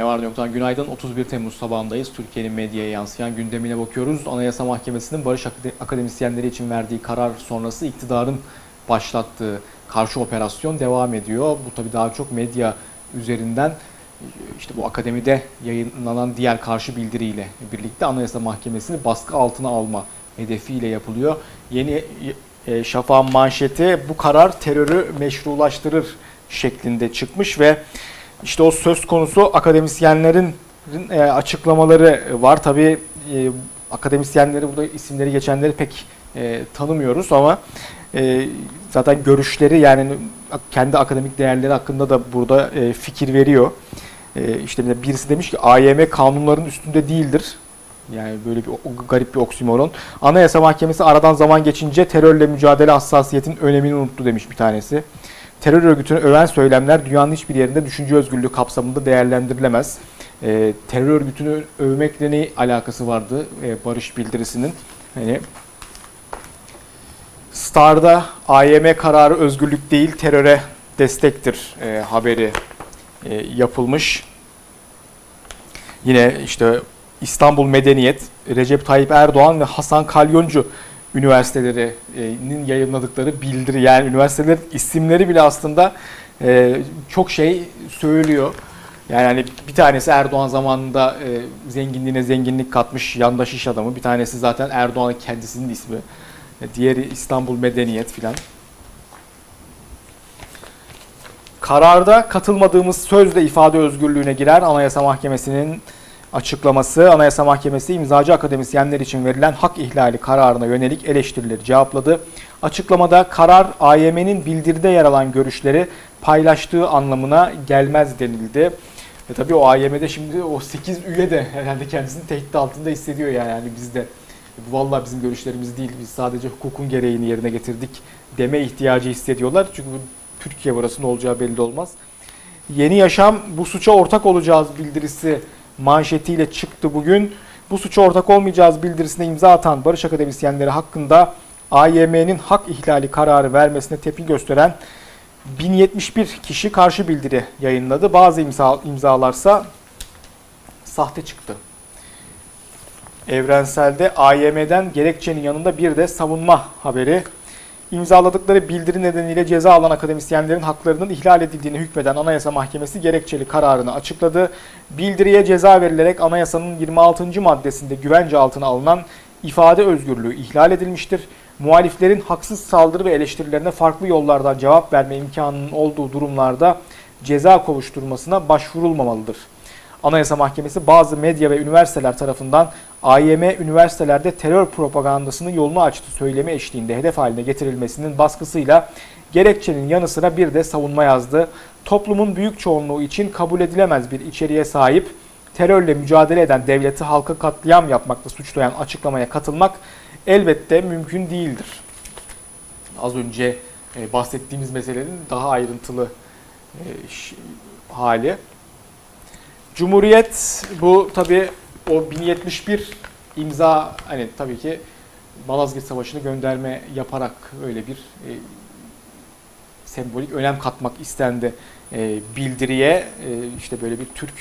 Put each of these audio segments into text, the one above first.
Ne var ne yoktan günaydın. 31 Temmuz sabahındayız. Türkiye'nin medyaya yansıyan gündemine bakıyoruz. Anayasa Mahkemesi'nin barış akade- akademisyenleri için verdiği karar sonrası iktidarın başlattığı karşı operasyon devam ediyor. Bu tabii daha çok medya üzerinden işte bu akademide yayınlanan diğer karşı bildiriyle birlikte Anayasa Mahkemesi'ni baskı altına alma hedefiyle yapılıyor. Yeni e, Şafak'ın manşeti bu karar terörü meşrulaştırır şeklinde çıkmış ve işte o söz konusu akademisyenlerin e, açıklamaları var. Tabii e, akademisyenleri burada isimleri geçenleri pek e, tanımıyoruz ama zaten görüşleri yani kendi akademik değerleri hakkında da burada fikir veriyor. E, işte birisi demiş ki AYM kanunların üstünde değildir. Yani böyle bir garip bir oksimoron. Anayasa Mahkemesi aradan zaman geçince terörle mücadele hassasiyetin önemini unuttu demiş bir tanesi. Terör örgütünü öven söylemler dünyanın hiçbir yerinde düşünce özgürlüğü kapsamında değerlendirilemez. E, terör örgütünü övmekle ne alakası vardı e, barış bildirisinin? Hani Star'da AYM kararı özgürlük değil teröre destektir e, haberi e, yapılmış. Yine işte İstanbul Medeniyet, Recep Tayyip Erdoğan ve Hasan Kalyoncu üniversitelerinin yayınladıkları bildiri yani üniversitelerin isimleri bile aslında e, çok şey söylüyor. Yani hani bir tanesi Erdoğan zamanında e, zenginliğine zenginlik katmış yandaş iş adamı. Bir tanesi zaten Erdoğan'ın kendisinin ismi. E, Diğeri İstanbul Medeniyet filan. Kararda katılmadığımız sözle ifade özgürlüğüne girer. Anayasa Mahkemesi'nin açıklaması. Anayasa Mahkemesi imzacı akademisyenler için verilen hak ihlali kararına yönelik eleştirileri cevapladı. Açıklamada karar AYM'nin bildiride yer alan görüşleri paylaştığı anlamına gelmez denildi. E tabii o AYM'de şimdi o 8 üye de herhalde kendisini tehdit altında hissediyor yani, yani biz de bu vallahi bizim görüşlerimiz değil biz sadece hukukun gereğini yerine getirdik deme ihtiyacı hissediyorlar. Çünkü bu Türkiye burası ne olacağı belli olmaz. Yeni Yaşam bu suça ortak olacağız bildirisi manşetiyle çıktı bugün. Bu suça ortak olmayacağız bildirisine imza atan barış akademisyenleri hakkında AYM'nin hak ihlali kararı vermesine tepki gösteren 1071 kişi karşı bildiri yayınladı. Bazı imza, imzalarsa sahte çıktı. Evrenselde AYM'den gerekçenin yanında bir de savunma haberi. İmzaladıkları bildiri nedeniyle ceza alan akademisyenlerin haklarının ihlal edildiğini hükmeden Anayasa Mahkemesi gerekçeli kararını açıkladı. Bildiriye ceza verilerek anayasanın 26. maddesinde güvence altına alınan ifade özgürlüğü ihlal edilmiştir. Muhaliflerin haksız saldırı ve eleştirilerine farklı yollardan cevap verme imkanının olduğu durumlarda ceza kovuşturmasına başvurulmamalıdır. Anayasa Mahkemesi bazı medya ve üniversiteler tarafından AYM üniversitelerde terör propagandasının yolunu açtı söylemi eşliğinde hedef haline getirilmesinin baskısıyla gerekçenin yanı sıra bir de savunma yazdı. Toplumun büyük çoğunluğu için kabul edilemez bir içeriğe sahip terörle mücadele eden devleti halka katliam yapmakla suçlayan açıklamaya katılmak elbette mümkün değildir. Az önce e, bahsettiğimiz meselenin daha ayrıntılı e, hali. Cumhuriyet bu tabi o 1071 imza hani tabii ki Malazgirt Savaşı'nı gönderme yaparak öyle bir e, sembolik önem katmak istendi e, bildiriye e, işte böyle bir Türk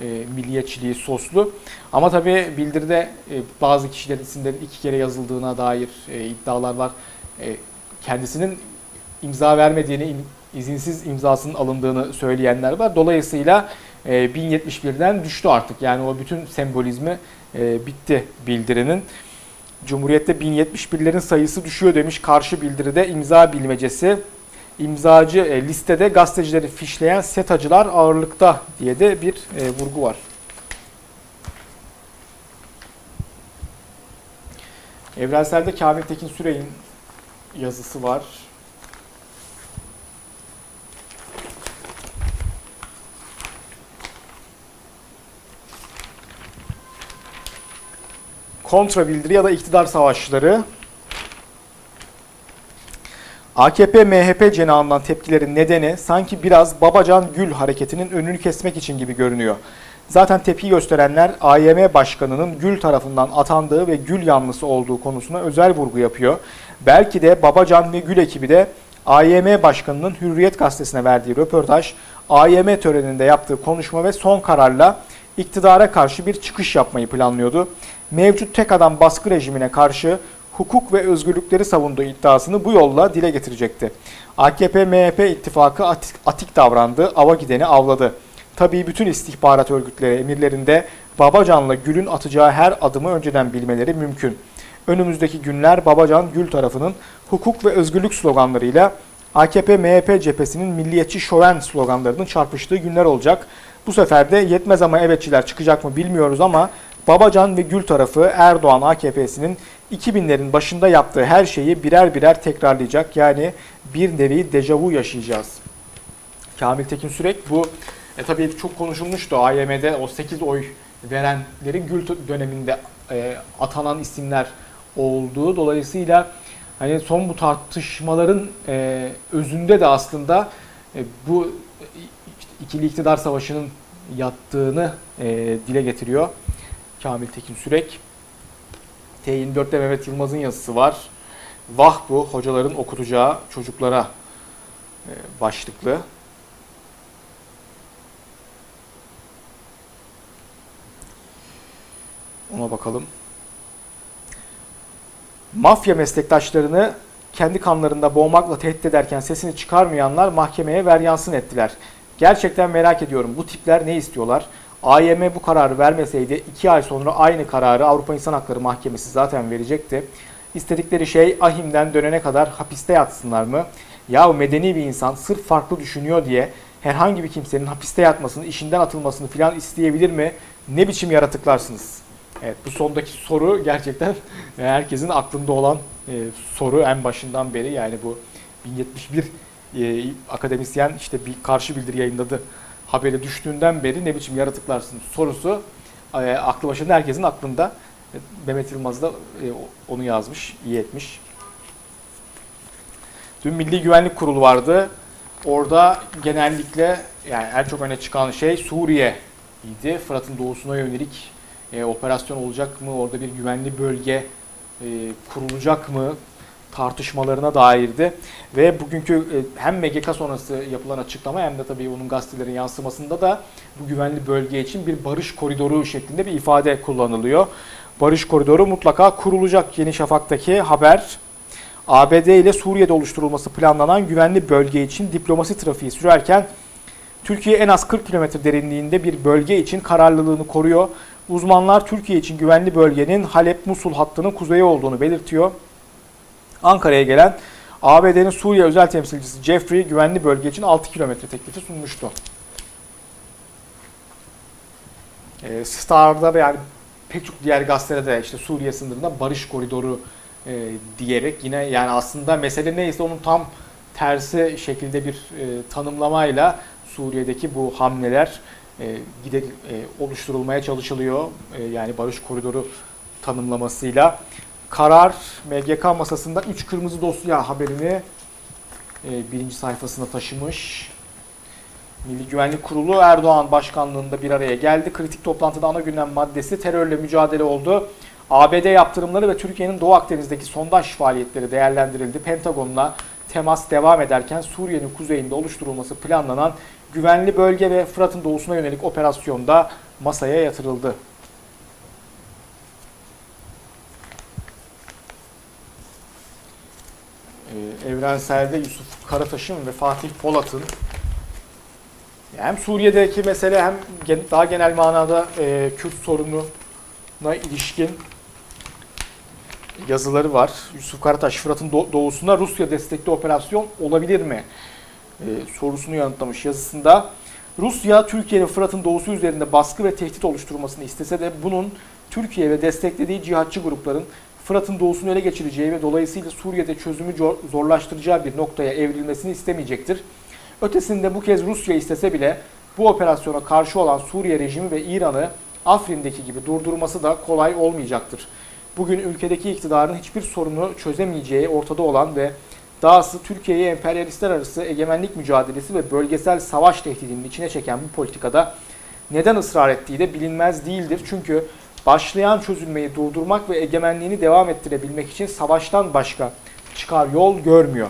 e, milliyetçiliği soslu ama tabii bildiride e, bazı kişilerin isimlerin iki kere yazıldığına dair e, iddialar var. E, kendisinin imza vermediğini, izinsiz imzasının alındığını söyleyenler var. Dolayısıyla e, 1071'den düştü artık. Yani o bütün sembolizmi e, bitti bildirinin. Cumhuriyette 1071'lerin sayısı düşüyor demiş karşı bildiride imza bilmecesi. İmzacı e, listede gazetecileri fişleyen setacılar ağırlıkta diye de bir e, vurgu var. Evrensel'de Kamil Tekin Sürey'in yazısı var. Kontra bildiri ya da iktidar savaşları. AKP MHP cenahından tepkilerin nedeni sanki biraz Babacan Gül hareketinin önünü kesmek için gibi görünüyor. Zaten tepki gösterenler AYM Başkanı'nın Gül tarafından atandığı ve Gül yanlısı olduğu konusuna özel vurgu yapıyor. Belki de Babacan ve Gül ekibi de AYM Başkanı'nın Hürriyet Gazetesi'ne verdiği röportaj AYM töreninde yaptığı konuşma ve son kararla iktidara karşı bir çıkış yapmayı planlıyordu. Mevcut tek adam baskı rejimine karşı hukuk ve özgürlükleri savunduğu iddiasını bu yolla dile getirecekti. AKP-MHP ittifakı atik, atik davrandı, ava gideni avladı. Tabii bütün istihbarat örgütleri emirlerinde Babacan'la Gül'ün atacağı her adımı önceden bilmeleri mümkün. Önümüzdeki günler Babacan Gül tarafının hukuk ve özgürlük sloganlarıyla AKP-MHP cephesinin milliyetçi şoven sloganlarının çarpıştığı günler olacak. Bu sefer de yetmez ama evetçiler çıkacak mı bilmiyoruz ama Babacan ve Gül tarafı Erdoğan AKP'sinin 2000'lerin başında yaptığı her şeyi birer birer tekrarlayacak. Yani bir nevi dejavu yaşayacağız. Kamil Tekin Sürek bu e, tabii çok konuşulmuştu AYM'de o 8 oy verenlerin Gül döneminde e, atanan isimler olduğu dolayısıyla hani son bu tartışmaların e, özünde de aslında e, bu işte ikili iktidar savaşının yattığını e, dile getiriyor Kamil Tekin Sürek. T24'te Mehmet Yılmaz'ın yazısı var. Vah bu hocaların okutacağı çocuklara e, başlıklı. Ona bakalım. Mafya meslektaşlarını kendi kanlarında boğmakla tehdit ederken sesini çıkarmayanlar mahkemeye veryansın ettiler. Gerçekten merak ediyorum bu tipler ne istiyorlar? AYM bu kararı vermeseydi 2 ay sonra aynı kararı Avrupa İnsan Hakları Mahkemesi zaten verecekti. İstedikleri şey ahimden dönene kadar hapiste yatsınlar mı? Ya medeni bir insan sırf farklı düşünüyor diye herhangi bir kimsenin hapiste yatmasını, işinden atılmasını filan isteyebilir mi? Ne biçim yaratıklarsınız? Evet bu sondaki soru gerçekten herkesin aklında olan e, soru en başından beri yani bu 1071 e, akademisyen işte bir karşı bildiri yayınladı haberi düştüğünden beri ne biçim yaratıklarsınız sorusu e, aklı başında herkesin aklında. E, Mehmet Yılmaz da e, onu yazmış, iyi etmiş. Dün Milli Güvenlik Kurulu vardı. Orada genellikle yani en çok öne çıkan şey Suriye idi. Fırat'ın doğusuna yönelik e, operasyon olacak mı? Orada bir güvenli bölge e, kurulacak mı? Tartışmalarına dairdi. Ve bugünkü e, hem MGK sonrası yapılan açıklama hem de tabii onun gazetelerin yansımasında da bu güvenli bölge için bir barış koridoru şeklinde bir ifade kullanılıyor. Barış koridoru mutlaka kurulacak Yeni Şafak'taki haber. ABD ile Suriye'de oluşturulması planlanan güvenli bölge için diplomasi trafiği sürerken Türkiye en az 40 kilometre derinliğinde bir bölge için kararlılığını koruyor. Uzmanlar Türkiye için güvenli bölgenin Halep-Musul hattının kuzeyi olduğunu belirtiyor. Ankara'ya gelen ABD'nin Suriye özel temsilcisi Jeffrey güvenli bölge için 6 kilometre teklifi sunmuştu. E, Star'da yani pek çok diğer gazetelerde de işte Suriye sınırında barış koridoru e, diyerek yine yani aslında mesele neyse onun tam tersi şekilde bir e, tanımlamayla Suriye'deki bu hamleler e, gide, e, oluşturulmaya çalışılıyor. E, yani barış koridoru tanımlamasıyla karar MGK masasında 3 kırmızı dosya haberini e, birinci sayfasına taşımış. Milli Güvenlik Kurulu Erdoğan başkanlığında bir araya geldi. Kritik toplantıda ana gündem maddesi terörle mücadele oldu. ABD yaptırımları ve Türkiye'nin Doğu Akdeniz'deki sondaj faaliyetleri değerlendirildi. Pentagon'la temas devam ederken Suriye'nin kuzeyinde oluşturulması planlanan güvenli bölge ve Fırat'ın doğusuna yönelik operasyonda masaya yatırıldı. Ee, evrenselde Yusuf Karataş'ın ve Fatih Polat'ın hem Suriye'deki mesele hem daha genel manada e, Kürt sorununa ilişkin yazıları var. Yusuf Karataş, Fırat'ın doğusuna Rusya destekli operasyon olabilir mi? E, sorusunu yanıtlamış yazısında. Rusya, Türkiye'nin Fırat'ın doğusu üzerinde baskı ve tehdit oluşturmasını istese de bunun Türkiye ve desteklediği cihatçı grupların Fırat'ın doğusunu ele geçireceği ve dolayısıyla Suriye'de çözümü zorlaştıracağı bir noktaya evrilmesini istemeyecektir. Ötesinde bu kez Rusya istese bile bu operasyona karşı olan Suriye rejimi ve İran'ı Afrin'deki gibi durdurması da kolay olmayacaktır. Bugün ülkedeki iktidarın hiçbir sorunu çözemeyeceği ortada olan ve dahası Türkiye'yi emperyalistler arası egemenlik mücadelesi ve bölgesel savaş tehdidinin içine çeken bu politikada neden ısrar ettiği de bilinmez değildir. Çünkü başlayan çözülmeyi durdurmak ve egemenliğini devam ettirebilmek için savaştan başka çıkar yol görmüyor.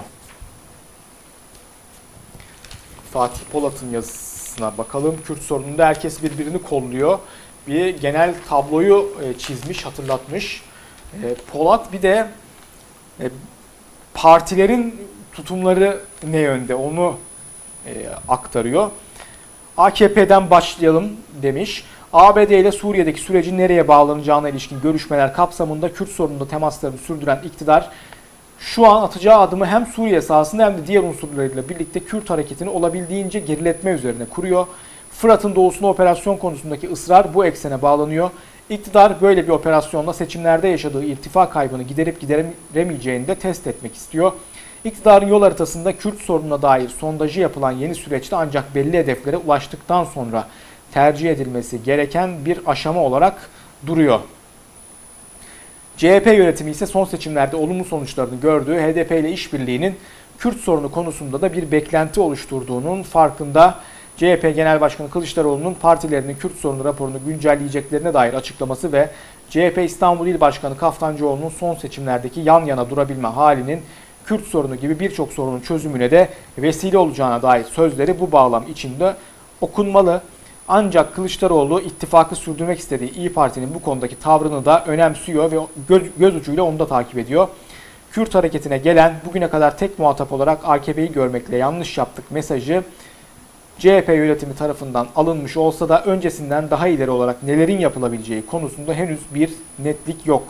Fatih Polat'ın yazısına bakalım. Kürt sorununda herkes birbirini kolluyor. Bir genel tabloyu e, çizmiş, hatırlatmış. E, Polat bir de e, partilerin tutumları ne yönde onu aktarıyor. AKP'den başlayalım demiş. ABD ile Suriye'deki sürecin nereye bağlanacağına ilişkin görüşmeler kapsamında Kürt sorununda temaslarını sürdüren iktidar şu an atacağı adımı hem Suriye sahasında hem de diğer unsurlarıyla birlikte Kürt hareketini olabildiğince geriletme üzerine kuruyor. Fırat'ın doğusuna operasyon konusundaki ısrar bu eksene bağlanıyor. İktidar böyle bir operasyonla seçimlerde yaşadığı irtifa kaybını giderip gideremeyeceğini de test etmek istiyor. İktidarın yol haritasında Kürt sorununa dair sondajı yapılan yeni süreçte ancak belli hedeflere ulaştıktan sonra tercih edilmesi gereken bir aşama olarak duruyor. CHP yönetimi ise son seçimlerde olumlu sonuçlarını gördüğü HDP ile işbirliğinin Kürt sorunu konusunda da bir beklenti oluşturduğunun farkında. CHP Genel Başkanı Kılıçdaroğlu'nun partilerinin Kürt sorunu raporunu güncelleyeceklerine dair açıklaması ve CHP İstanbul İl Başkanı Kaftancıoğlu'nun son seçimlerdeki yan yana durabilme halinin Kürt sorunu gibi birçok sorunun çözümüne de vesile olacağına dair sözleri bu bağlam içinde okunmalı. Ancak Kılıçdaroğlu ittifakı sürdürmek istediği İyi Parti'nin bu konudaki tavrını da önemsiyor ve göz, göz ucuyla onu da takip ediyor. Kürt hareketine gelen bugüne kadar tek muhatap olarak AKP'yi görmekle yanlış yaptık mesajı CHP yönetimi tarafından alınmış olsa da öncesinden daha ileri olarak nelerin yapılabileceği konusunda henüz bir netlik yok.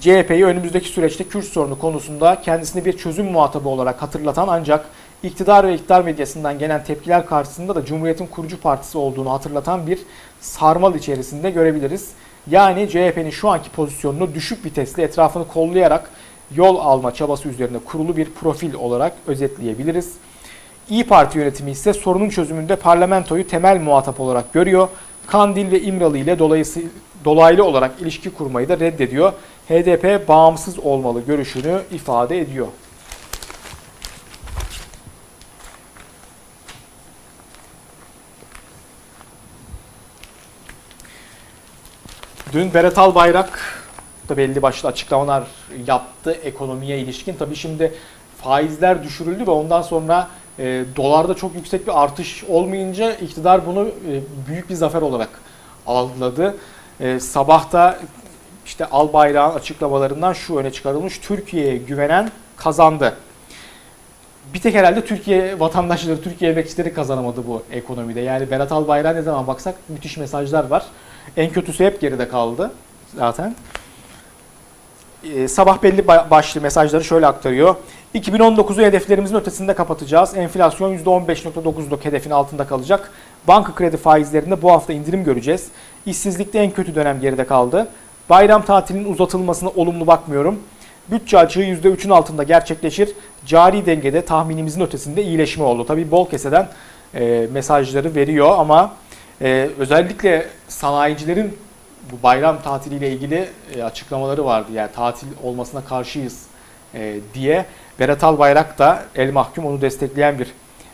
CHP'yi önümüzdeki süreçte Kürt sorunu konusunda kendisini bir çözüm muhatabı olarak hatırlatan ancak iktidar ve iktidar medyasından gelen tepkiler karşısında da Cumhuriyet'in kurucu partisi olduğunu hatırlatan bir sarmal içerisinde görebiliriz. Yani CHP'nin şu anki pozisyonunu düşük vitesli etrafını kollayarak yol alma çabası üzerine kurulu bir profil olarak özetleyebiliriz. İyi Parti yönetimi ise sorunun çözümünde parlamentoyu temel muhatap olarak görüyor. Kandil ve İmralı ile dolaylı olarak ilişki kurmayı da reddediyor. HDP bağımsız olmalı görüşünü ifade ediyor. Dün Berat Albayrak da belli başlı açıklamalar yaptı ekonomiye ilişkin. Tabii şimdi faizler düşürüldü ve ondan sonra e, dolarda çok yüksek bir artış olmayınca iktidar bunu e, büyük bir zafer olarak algıladı. E, sabahta işte Albayrak'ın açıklamalarından şu öne çıkarılmış. Türkiye'ye güvenen kazandı. Bir tek herhalde Türkiye vatandaşları, Türkiye emekçileri kazanamadı bu ekonomide. Yani Berat Albayrak ne zaman baksak müthiş mesajlar var. En kötüsü hep geride kaldı zaten. Ee, sabah belli başlı mesajları şöyle aktarıyor. 2019'u hedeflerimizin ötesinde kapatacağız. Enflasyon %15.9'luk hedefin altında kalacak. Banka kredi faizlerinde bu hafta indirim göreceğiz. İşsizlikte en kötü dönem geride kaldı. Bayram tatilinin uzatılmasına olumlu bakmıyorum. Bütçe açığı %3'ün altında gerçekleşir. Cari dengede tahminimizin ötesinde iyileşme oldu. Tabii bol keseden e, mesajları veriyor ama e, özellikle sanayicilerin bu bayram tatiliyle ilgili e, açıklamaları vardı. Yani tatil olmasına karşıyız e, diye. Berat Albayrak da el mahkum onu destekleyen bir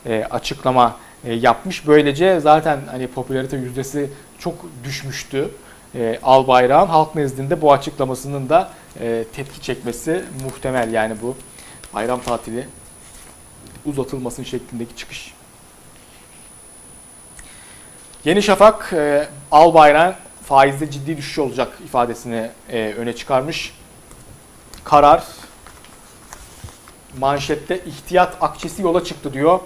e, açıklama e, yapmış. Böylece zaten hani popülarite yüzdesi çok düşmüştü. E, Albayrak'ın halk nezdinde bu açıklamasının da e, tepki çekmesi muhtemel. Yani bu bayram tatili uzatılmasının şeklindeki çıkış. Yeni Şafak e, Albayrak faizde ciddi düşüş olacak ifadesini e, öne çıkarmış. Karar manşette ihtiyat akçesi yola çıktı diyor.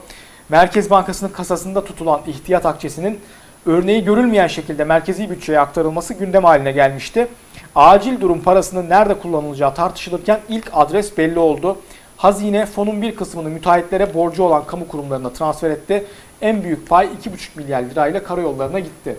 Merkez Bankası'nın kasasında tutulan ihtiyat akçesinin örneği görülmeyen şekilde merkezi bütçeye aktarılması gündem haline gelmişti. Acil durum parasının nerede kullanılacağı tartışılırken ilk adres belli oldu. Hazine fonun bir kısmını müteahhitlere borcu olan kamu kurumlarına transfer etti. En büyük pay 2,5 milyar lirayla karayollarına gitti.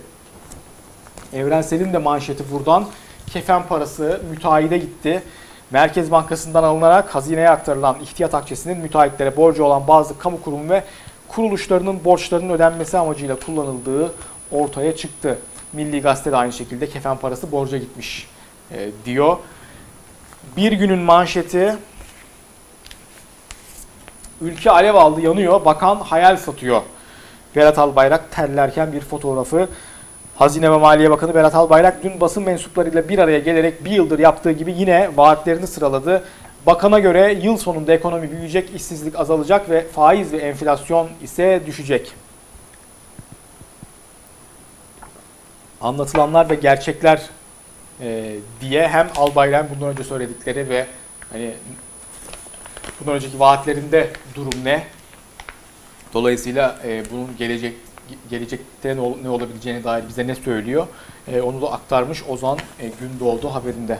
Evrensel'in de manşeti buradan. Kefen parası müteahhide gitti. Merkez Bankası'ndan alınarak hazineye aktarılan ihtiyat akçesinin müteahhitlere borcu olan bazı kamu kurumu ve kuruluşlarının borçlarının ödenmesi amacıyla kullanıldığı ortaya çıktı. Milli Gazete de aynı şekilde kefen parası borca gitmiş e, diyor. Bir günün manşeti ülke alev aldı yanıyor bakan hayal satıyor. Berat Albayrak terlerken bir fotoğrafı Hazine ve Maliye Bakanı Berat Albayrak dün basın mensuplarıyla bir araya gelerek bir yıldır yaptığı gibi yine vaatlerini sıraladı. Bakana göre yıl sonunda ekonomi büyüyecek, işsizlik azalacak ve faiz ve enflasyon ise düşecek. Anlatılanlar ve gerçekler e, diye hem Albayrak'ın bundan önce söyledikleri ve hani bundan önceki vaatlerinde durum ne? Dolayısıyla e, bunun gelecek gelecekte ne, ol, ne olabileceğine dair bize ne söylüyor? E, onu da aktarmış Ozan e, Gündoğdu haberinde.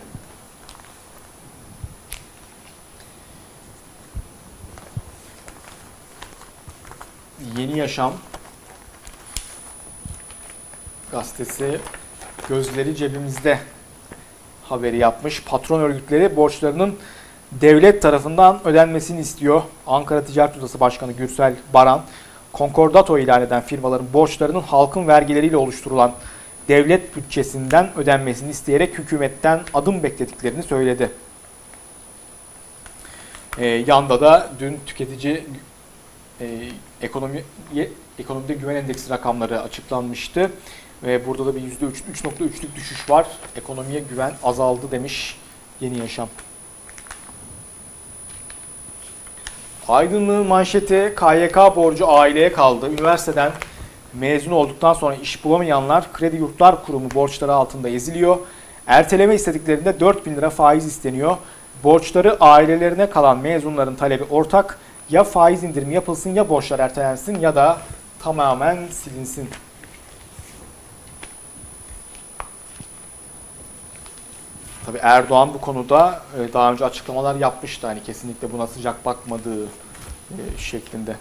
Yeni Yaşam gazetesi gözleri cebimizde haberi yapmış. Patron örgütleri borçlarının devlet tarafından ödenmesini istiyor. Ankara Ticaret Odası Başkanı Gürsel Baran, konkordato ilan eden firmaların borçlarının halkın vergileriyle oluşturulan devlet bütçesinden ödenmesini isteyerek hükümetten adım beklediklerini söyledi. Ee, yanda da dün tüketici e, ekonomi ekonomide güven endeksi rakamları açıklanmıştı. Ve burada da bir %3.3'lük düşüş var. Ekonomiye güven azaldı demiş Yeni Yaşam. Aydınlığın manşeti KYK borcu aileye kaldı. Üniversiteden mezun olduktan sonra iş bulamayanlar Kredi Yurtlar Kurumu borçları altında eziliyor. Erteleme istediklerinde 4 bin lira faiz isteniyor. Borçları ailelerine kalan mezunların talebi ortak. Ya faiz indirimi yapılsın ya borçlar ertelensin ya da tamamen silinsin. Tabi Erdoğan bu konuda e, daha önce açıklamalar yapmıştı. Hani kesinlikle buna sıcak bakmadığı e, şeklinde.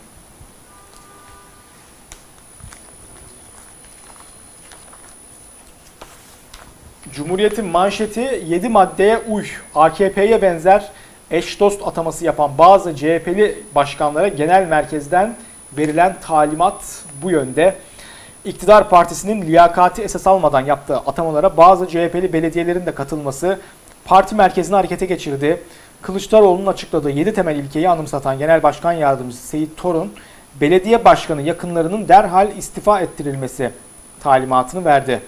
Cumhuriyet'in manşeti 7 maddeye uy. AKP'ye benzer eş dost ataması yapan bazı CHP'li başkanlara genel merkezden verilen talimat bu yönde. İktidar Partisi'nin liyakati esas almadan yaptığı atamalara bazı CHP'li belediyelerin de katılması parti merkezini harekete geçirdi. Kılıçdaroğlu'nun açıkladığı 7 temel ilkeyi anımsatan Genel Başkan Yardımcısı Seyit Torun, belediye başkanı yakınlarının derhal istifa ettirilmesi talimatını verdi.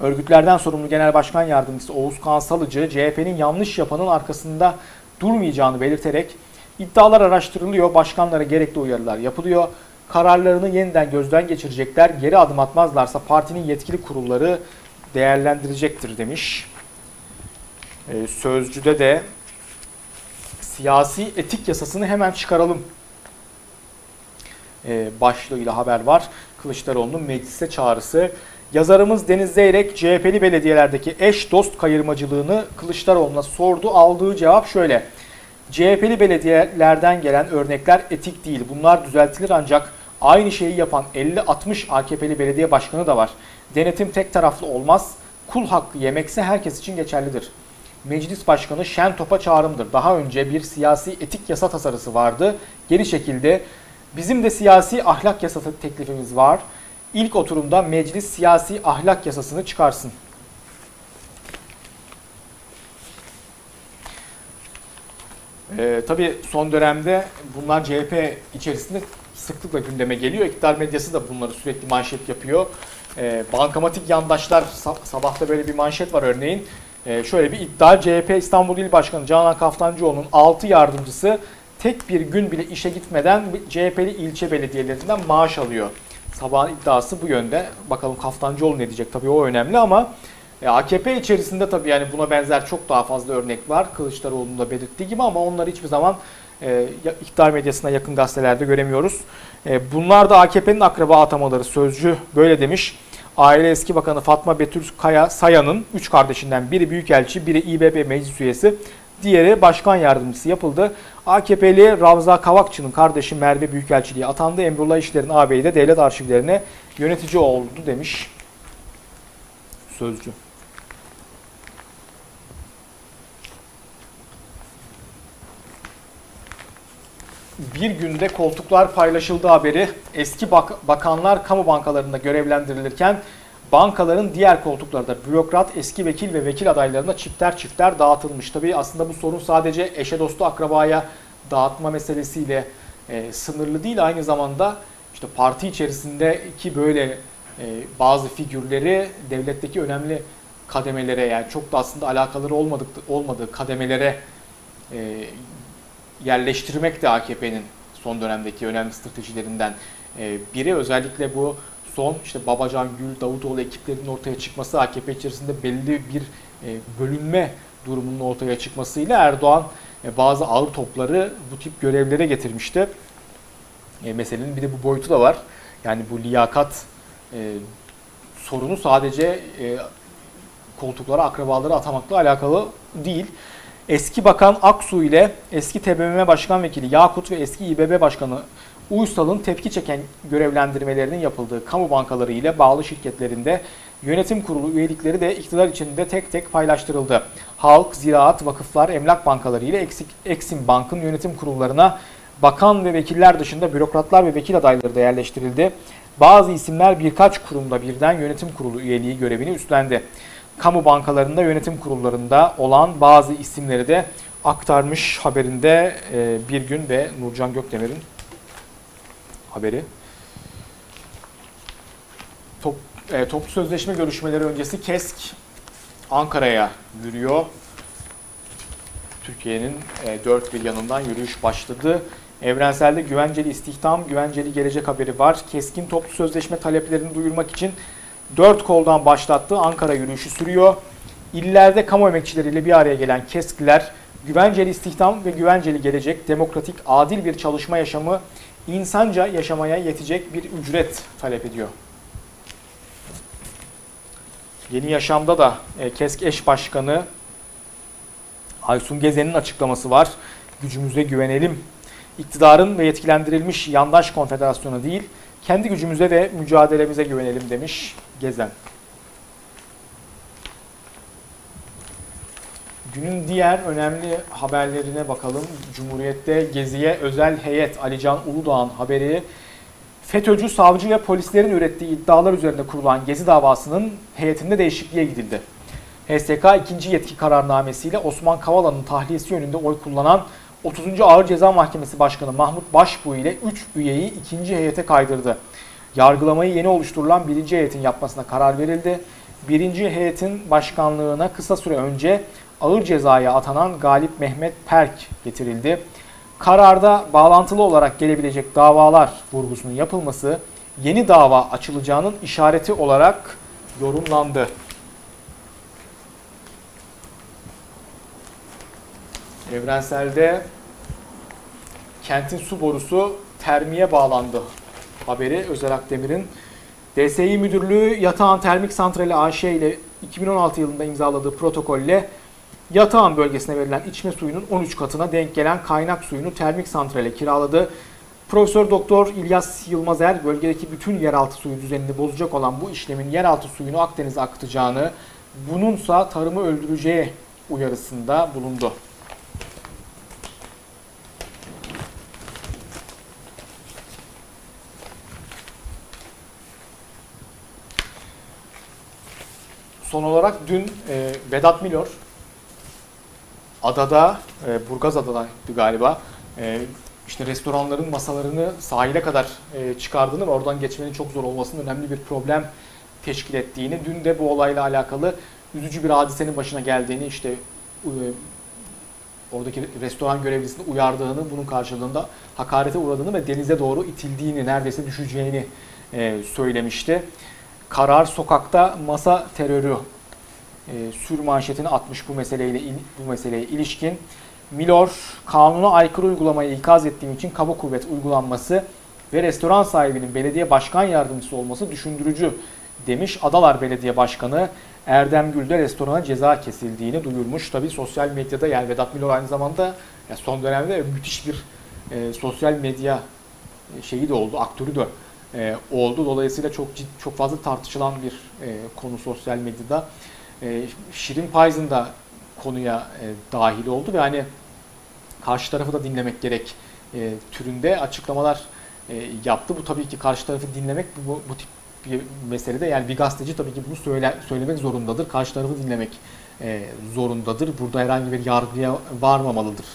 Örgütlerden sorumlu Genel Başkan Yardımcısı Oğuz Kansalıcı, CHP'nin yanlış yapanın arkasında durmayacağını belirterek iddialar araştırılıyor, başkanlara gerekli uyarılar yapılıyor kararlarını yeniden gözden geçirecekler. Geri adım atmazlarsa partinin yetkili kurulları değerlendirecektir demiş. Ee, sözcüde de siyasi etik yasasını hemen çıkaralım ee, başlığıyla haber var. Kılıçdaroğlu'nun meclise çağrısı. Yazarımız Deniz Zeyrek CHP'li belediyelerdeki eş dost kayırmacılığını Kılıçdaroğlu'na sordu. Aldığı cevap şöyle. CHP'li belediyelerden gelen örnekler etik değil. Bunlar düzeltilir ancak aynı şeyi yapan 50-60 AKP'li belediye başkanı da var. Denetim tek taraflı olmaz. Kul hakkı yemekse herkes için geçerlidir. Meclis Başkanı Şen Top'a çağrımdır. Daha önce bir siyasi etik yasa tasarısı vardı. Geri çekildi. Bizim de siyasi ahlak yasası teklifimiz var. İlk oturumda meclis siyasi ahlak yasasını çıkarsın. Ee, tabii son dönemde bunlar CHP içerisinde sıklıkla gündeme geliyor. İktidar medyası da bunları sürekli manşet yapıyor. Ee, bankamatik yandaşlar sabahta böyle bir manşet var örneğin. Ee, şöyle bir iddia CHP İstanbul İl Başkanı Canan Kaftancıoğlu'nun 6 yardımcısı tek bir gün bile işe gitmeden CHP'li ilçe belediyelerinden maaş alıyor. Sabahın iddiası bu yönde. Bakalım Kaftancıoğlu ne diyecek tabii o önemli ama e, AKP içerisinde tabii yani buna benzer çok daha fazla örnek var. Kılıçdaroğlu'nun da belirttiği gibi ama onları hiçbir zaman e, iktidar medyasına yakın gazetelerde göremiyoruz. E, bunlar da AKP'nin akraba atamaları sözcü böyle demiş. Aile Eski Bakanı Fatma Betül Kaya Saya'nın 3 kardeşinden biri büyükelçi, biri İBB meclis üyesi, diğeri başkan yardımcısı yapıldı. AKP'li Ravza Kavakçı'nın kardeşi Merve Büyükelçiliği atandı. Emrullah İşler'in ağabeyi de devlet arşivlerine yönetici oldu demiş sözcü. Bir günde koltuklar paylaşıldı haberi. Eski bak bakanlar kamu bankalarında görevlendirilirken bankaların diğer koltuklarda bürokrat, eski vekil ve vekil adaylarına çifter çifter dağıtılmış. Tabii aslında bu sorun sadece eşe dostu akrabaya dağıtma meselesiyle e, sınırlı değil. Aynı zamanda işte parti içerisindeki böyle e, bazı figürleri devletteki önemli kademelere yani çok da aslında alakaları olmadık, olmadığı kademelere e, yerleştirmek de AKP'nin son dönemdeki önemli stratejilerinden e, biri. Özellikle bu son işte Babacan, Gül, Davutoğlu ekiplerinin ortaya çıkması AKP içerisinde belli bir e, bölünme durumunun ortaya çıkmasıyla Erdoğan e, bazı ağır topları bu tip görevlere getirmişti. Meselenin bir de bu boyutu da var. Yani bu liyakat sorunu sadece koltuklara akrabaları atamakla alakalı değil. Eski Bakan Aksu ile eski TBMM Başkan Vekili Yakut ve eski İBB Başkanı Uysal'ın tepki çeken görevlendirmelerinin yapıldığı kamu bankaları ile bağlı şirketlerinde yönetim kurulu üyelikleri de iktidar içinde tek tek paylaştırıldı. Halk, ziraat, vakıflar, emlak bankaları ile eksik, Eksim Bank'ın yönetim kurullarına bakan ve vekiller dışında bürokratlar ve vekil adayları da yerleştirildi. Bazı isimler birkaç kurumda birden yönetim kurulu üyeliği görevini üstlendi. Kamu bankalarında yönetim kurullarında olan bazı isimleri de aktarmış haberinde e, bir gün ve Nurcan Gökdemir'in haberi. Top, e, toplu sözleşme görüşmeleri öncesi KESK Ankara'ya yürüyor. Türkiye'nin e, dört bir yanından yürüyüş başladı. Evrenselde güvenceli istihdam, güvenceli gelecek haberi var. Keskin toplu sözleşme taleplerini duyurmak için dört koldan başlattığı Ankara yürüyüşü sürüyor. İllerde kamu emekçileriyle bir araya gelen KESK'liler güvenceli istihdam ve güvenceli gelecek, demokratik, adil bir çalışma yaşamı, insanca yaşamaya yetecek bir ücret talep ediyor. Yeni Yaşam'da da e, KESK eş başkanı Aysun Gezen'in açıklaması var. Gücümüze güvenelim. İktidarın ve yetkilendirilmiş yandaş konfederasyona değil, kendi gücümüze ve mücadelemize güvenelim demiş Gezen. Günün diğer önemli haberlerine bakalım. Cumhuriyet'te Gezi'ye özel heyet Alican Uludağ'ın haberi FETÖ'cü savcı ve polislerin ürettiği iddialar üzerinde kurulan Gezi davasının heyetinde değişikliğe gidildi. HSK ikinci yetki kararnamesiyle Osman Kavala'nın tahliyesi yönünde oy kullanan 30. Ağır Ceza Mahkemesi Başkanı Mahmut Başbuğ ile 3 üyeyi ikinci heyete kaydırdı. Yargılamayı yeni oluşturulan birinci heyetin yapmasına karar verildi. Birinci heyetin başkanlığına kısa süre önce ağır cezaya atanan Galip Mehmet Perk getirildi. Kararda bağlantılı olarak gelebilecek davalar vurgusunun yapılması yeni dava açılacağının işareti olarak yorumlandı. Evrenselde kentin su borusu termiye bağlandı haberi Özel Akdemir'in. DSİ Müdürlüğü Yatağan Termik Santrali AŞ ile 2016 yılında imzaladığı protokolle Yatağan bölgesine verilen içme suyunun 13 katına denk gelen kaynak suyunu termik santrale kiraladı. Profesör Doktor İlyas Yılmazer bölgedeki bütün yeraltı suyu düzenini bozacak olan bu işlemin yeraltı suyunu Akdeniz'e akıtacağını, bununsa tarımı öldüreceği uyarısında bulundu. Son olarak dün e, Vedat Milor adada, e, Burgaz Adada'ydı galiba, e, işte restoranların masalarını sahile kadar e, çıkardığını ve oradan geçmenin çok zor olmasının önemli bir problem teşkil ettiğini, dün de bu olayla alakalı üzücü bir hadisenin başına geldiğini, işte e, oradaki restoran görevlisini uyardığını, bunun karşılığında hakarete uğradığını ve denize doğru itildiğini, neredeyse düşeceğini e, söylemişti. Karar sokakta masa terörü e, sür manşetini atmış bu meseleyle bu meseleye ilişkin. Milor, kanuna aykırı uygulamayı ikaz ettiğim için kaba kuvvet uygulanması ve restoran sahibinin belediye başkan yardımcısı olması düşündürücü demiş. Adalar Belediye Başkanı Erdem Gül restorana ceza kesildiğini duyurmuş. Tabi sosyal medyada yani Vedat Milor aynı zamanda son dönemde müthiş bir e, sosyal medya e, şeyi de oldu, aktörü de e, oldu. Dolayısıyla çok ciddi, çok fazla tartışılan bir e, konu sosyal medyada. E, Şirin Payz'ın da konuya e, dahil oldu ve hani karşı tarafı da dinlemek gerek e, türünde açıklamalar e, yaptı. Bu tabii ki karşı tarafı dinlemek bu, bu tip bir meselede yani bir gazeteci tabii ki bunu söyle, söylemek zorundadır. Karşı tarafı dinlemek e, zorundadır. Burada herhangi bir yargıya varmamalıdır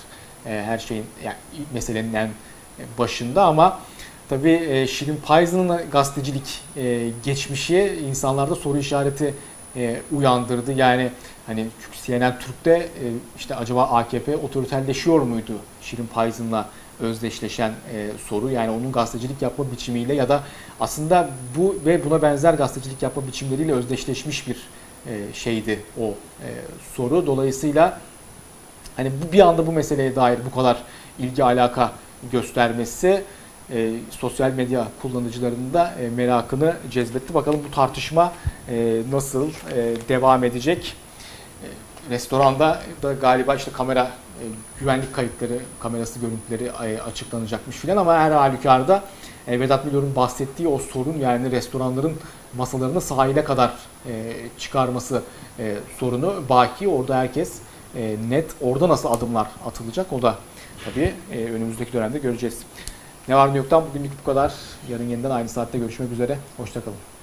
e, her şeyin yani meselenin en başında ama tabii e, Şirin Payz'ın gazetecilik e, geçmişi insanlarda soru işareti e, uyandırdı. Yani hani CNN Türk'te e, işte acaba AKP otoriterleşiyor muydu Şirin Payız'ınla özdeşleşen e, soru. Yani onun gazetecilik yapma biçimiyle ya da aslında bu ve buna benzer gazetecilik yapma biçimleriyle özdeşleşmiş bir e, şeydi o e, soru. Dolayısıyla hani bir anda bu meseleye dair bu kadar ilgi alaka göstermesi e, sosyal medya kullanıcılarının da e, merakını cezbetti. Bakalım bu tartışma e, nasıl e, devam edecek? E, restoranda da galiba işte kamera e, güvenlik kayıtları, kamerası görüntüleri e, açıklanacakmış filan ama her halükarda e, Vedat Milor'un bahsettiği o sorun yani restoranların masalarını sahile kadar e, çıkarması e, sorunu baki. Orada herkes e, net orada nasıl adımlar atılacak o da tabii e, önümüzdeki dönemde göreceğiz. Ne var ne yoktan bugünlük bu kadar. Yarın yeniden aynı saatte görüşmek üzere. Hoşçakalın.